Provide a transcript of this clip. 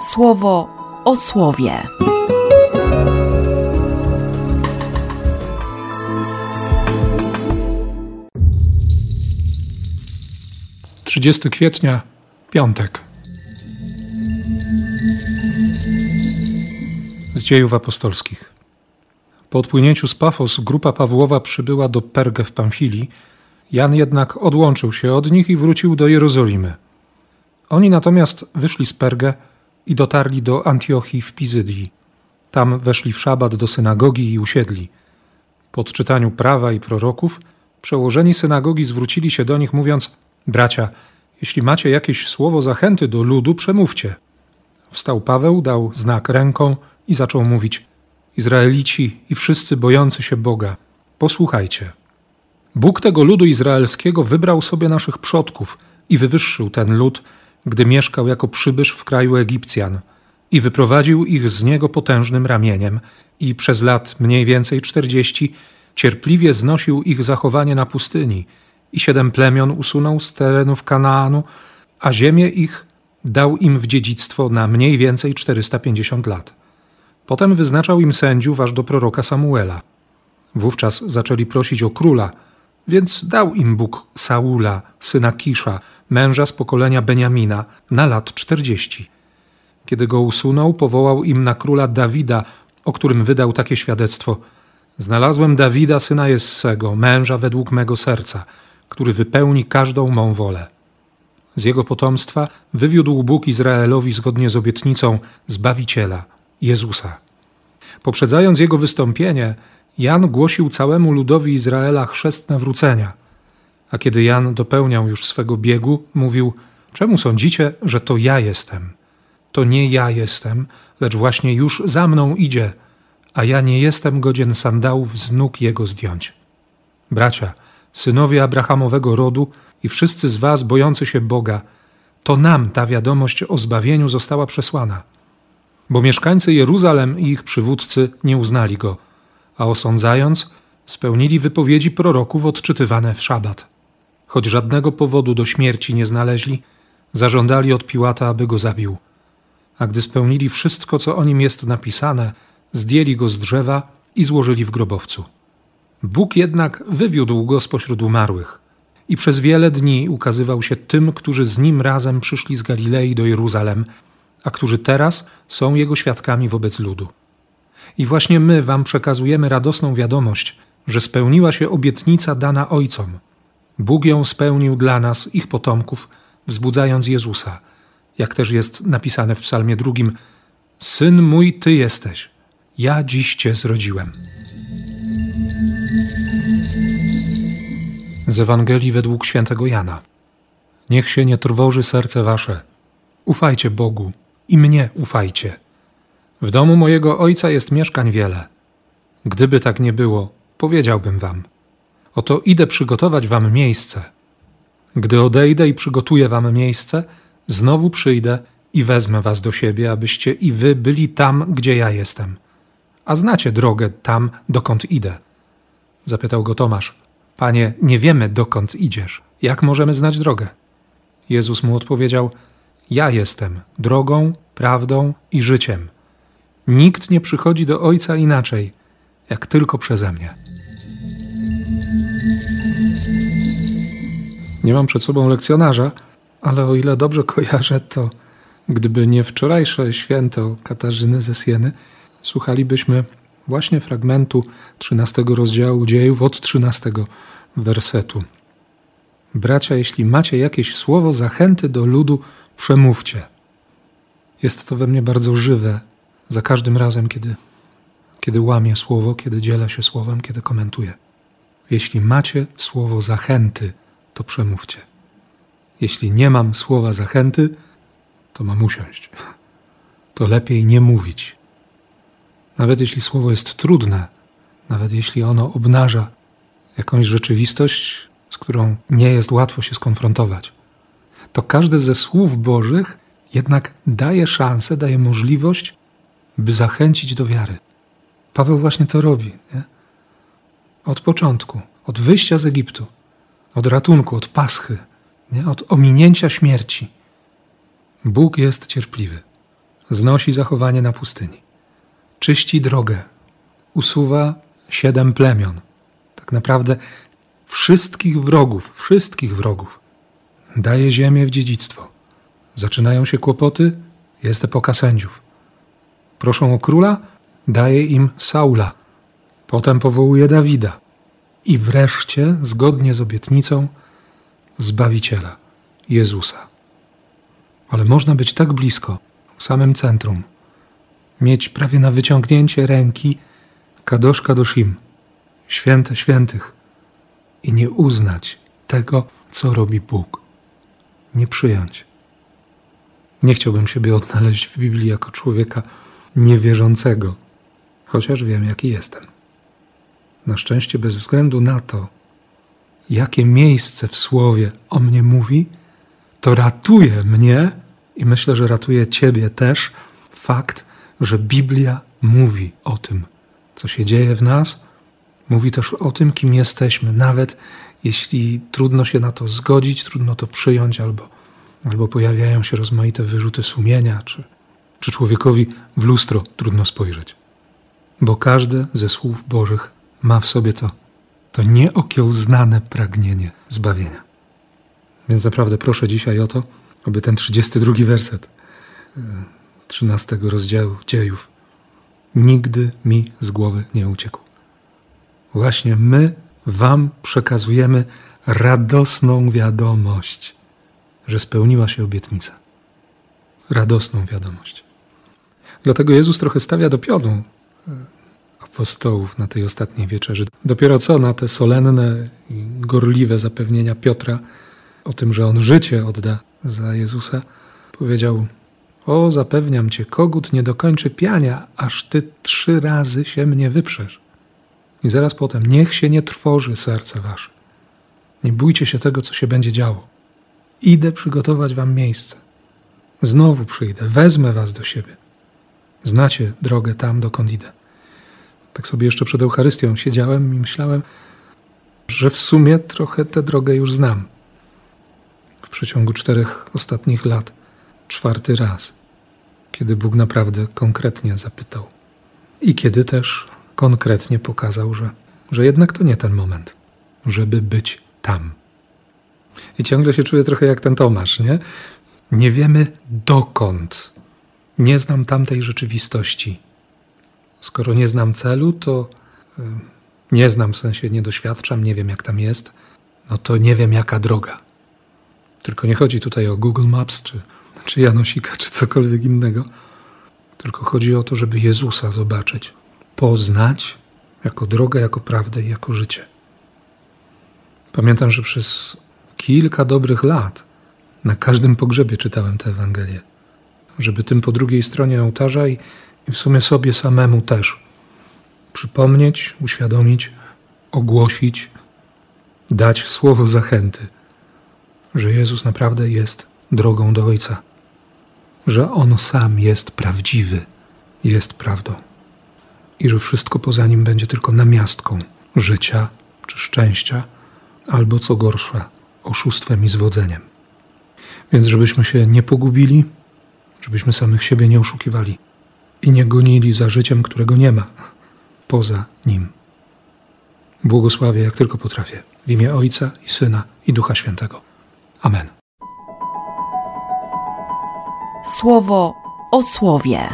słowo o słowie. 30 kwietnia, piątek. Z dziejów apostolskich. Po odpłynięciu z Pafos grupa Pawłowa przybyła do Pergę w Pamfilii. Jan jednak odłączył się od nich i wrócił do Jerozolimy. Oni natomiast wyszli z Pergę i dotarli do Antiochii w Pizydii. Tam weszli w szabat do synagogi i usiedli. Po odczytaniu prawa i proroków, przełożeni synagogi zwrócili się do nich, mówiąc: Bracia, jeśli macie jakieś słowo zachęty do ludu, przemówcie. Wstał Paweł, dał znak ręką i zaczął mówić: Izraelici i wszyscy bojący się Boga, posłuchajcie. Bóg tego ludu izraelskiego wybrał sobie naszych przodków i wywyższył ten lud, gdy mieszkał jako przybysz w kraju Egipcjan i wyprowadził ich z niego potężnym ramieniem i przez lat mniej więcej czterdzieści cierpliwie znosił ich zachowanie na pustyni i siedem plemion usunął z terenów Kanaanu, a ziemię ich dał im w dziedzictwo na mniej więcej 450 lat. Potem wyznaczał im sędziów aż do proroka Samuela. Wówczas zaczęli prosić o króla, więc dał im Bóg Saula, syna Kisza, męża z pokolenia Beniamina, na lat czterdzieści. Kiedy go usunął, powołał im na króla Dawida, o którym wydał takie świadectwo: Znalazłem Dawida, syna Jessego, męża według mego serca, który wypełni każdą mą wolę. Z jego potomstwa wywiódł Bóg Izraelowi zgodnie z obietnicą Zbawiciela, Jezusa. Poprzedzając jego wystąpienie, Jan głosił całemu ludowi Izraela chrzest nawrócenia. A kiedy Jan dopełniał już swego biegu, mówił: Czemu sądzicie, że to ja jestem? To nie ja jestem, lecz właśnie już za mną idzie, a ja nie jestem godzien sandałów z nóg jego zdjąć. Bracia, synowie Abrahamowego rodu i wszyscy z was bojący się Boga, to nam ta wiadomość o zbawieniu została przesłana. Bo mieszkańcy Jeruzalem i ich przywódcy nie uznali go, a osądzając, spełnili wypowiedzi proroków odczytywane w szabat. Choć żadnego powodu do śmierci nie znaleźli, zażądali od Piłata, aby go zabił. A gdy spełnili wszystko, co o nim jest napisane, zdjęli go z drzewa i złożyli w grobowcu. Bóg jednak wywiódł go spośród umarłych i przez wiele dni ukazywał się tym, którzy z nim razem przyszli z Galilei do Jeruzalem, a którzy teraz są jego świadkami wobec ludu. I właśnie my wam przekazujemy radosną wiadomość, że spełniła się obietnica dana ojcom. Bóg ją spełnił dla nas, ich potomków, wzbudzając Jezusa, jak też jest napisane w Psalmie drugim: Syn mój, ty jesteś, ja dziś cię zrodziłem. Z Ewangelii według świętego Jana. Niech się nie trwoży serce wasze. Ufajcie Bogu i mnie ufajcie. W domu mojego ojca jest mieszkań wiele. Gdyby tak nie było, powiedziałbym wam. Oto idę przygotować wam miejsce. Gdy odejdę i przygotuję wam miejsce, znowu przyjdę i wezmę was do siebie, abyście i wy byli tam, gdzie ja jestem. A znacie drogę tam, dokąd idę. Zapytał go Tomasz. Panie, nie wiemy, dokąd idziesz. Jak możemy znać drogę? Jezus mu odpowiedział: Ja jestem drogą, prawdą i życiem. Nikt nie przychodzi do Ojca inaczej, jak tylko przeze mnie. Nie mam przed sobą lekcjonarza, ale o ile dobrze kojarzę, to gdyby nie wczorajsze święto Katarzyny ze Sieny, słuchalibyśmy właśnie fragmentu 13 rozdziału dziejów od 13 wersetu. Bracia, jeśli macie jakieś słowo zachęty do ludu, przemówcie. Jest to we mnie bardzo żywe za każdym razem, kiedy, kiedy łamię słowo, kiedy dzielę się słowem, kiedy komentuję. Jeśli macie słowo zachęty, to przemówcie. Jeśli nie mam słowa zachęty, to mam usiąść. To lepiej nie mówić. Nawet jeśli słowo jest trudne, nawet jeśli ono obnaża jakąś rzeczywistość, z którą nie jest łatwo się skonfrontować, to każde ze słów Bożych jednak daje szansę, daje możliwość, by zachęcić do wiary. Paweł właśnie to robi. Nie? Od początku, od wyjścia z Egiptu, od ratunku, od paschy, nie? od ominięcia śmierci. Bóg jest cierpliwy. znosi zachowanie na pustyni. Czyści drogę, usuwa siedem plemion. Tak naprawdę wszystkich wrogów, wszystkich wrogów. Daje ziemię w dziedzictwo. Zaczynają się kłopoty, jest epoka sędziów. Proszą o króla, daje im Saula. Potem powołuje Dawida. I wreszcie, zgodnie z obietnicą, Zbawiciela, Jezusa. Ale można być tak blisko, w samym centrum, mieć prawie na wyciągnięcie ręki Kadosz Kadoshim, święte świętych, i nie uznać tego, co robi Bóg. Nie przyjąć. Nie chciałbym siebie odnaleźć w Biblii jako człowieka niewierzącego, chociaż wiem, jaki jestem. Na szczęście, bez względu na to, jakie miejsce w słowie o mnie mówi, to ratuje mnie i myślę, że ratuje Ciebie też fakt, że Biblia mówi o tym, co się dzieje w nas, mówi też o tym, kim jesteśmy, nawet jeśli trudno się na to zgodzić, trudno to przyjąć, albo, albo pojawiają się rozmaite wyrzuty sumienia, czy, czy człowiekowi w lustro trudno spojrzeć. Bo każde ze słów Bożych ma w sobie to, to nieokiełznane pragnienie zbawienia. Więc naprawdę proszę dzisiaj o to, aby ten 32 werset 13 e, rozdziału dziejów nigdy mi z głowy nie uciekł. Właśnie my Wam przekazujemy radosną wiadomość, że spełniła się obietnica. Radosną wiadomość. Dlatego Jezus trochę stawia do piodu e, apostołów na tej ostatniej wieczerzy. Dopiero co na te solenne i gorliwe zapewnienia Piotra o tym, że on życie odda za Jezusa, powiedział: O, zapewniam cię, kogut nie dokończy piania, aż ty trzy razy się mnie wyprzesz. I zaraz potem, niech się nie trwoży serce wasze. Nie bójcie się tego, co się będzie działo. Idę przygotować wam miejsce. Znowu przyjdę, wezmę was do siebie. Znacie drogę tam, dokąd idę. Tak sobie jeszcze przed Eucharystią siedziałem i myślałem, że w sumie trochę tę drogę już znam. W przeciągu czterech ostatnich lat, czwarty raz, kiedy Bóg naprawdę konkretnie zapytał. I kiedy też konkretnie pokazał, że, że jednak to nie ten moment, żeby być tam. I ciągle się czuję trochę jak ten Tomasz, nie? Nie wiemy dokąd. Nie znam tamtej rzeczywistości. Skoro nie znam celu, to y, nie znam, w sensie nie doświadczam, nie wiem jak tam jest, no to nie wiem jaka droga. Tylko nie chodzi tutaj o Google Maps, czy, czy Janosika, czy cokolwiek innego. Tylko chodzi o to, żeby Jezusa zobaczyć, poznać jako drogę, jako prawdę i jako życie. Pamiętam, że przez kilka dobrych lat na każdym pogrzebie czytałem tę Ewangelię, żeby tym po drugiej stronie ołtarza i, i w sumie sobie samemu też przypomnieć, uświadomić, ogłosić, dać słowo zachęty, że Jezus naprawdę jest drogą do Ojca, że On sam jest prawdziwy, jest prawdą i że wszystko poza nim będzie tylko namiastką życia czy szczęścia, albo co gorsza, oszustwem i zwodzeniem. Więc żebyśmy się nie pogubili, żebyśmy samych siebie nie oszukiwali i nie gonili za życiem, którego nie ma poza nim. Błogosławię jak tylko potrafię, w imię Ojca i Syna i Ducha Świętego. Amen. Słowo o słowie.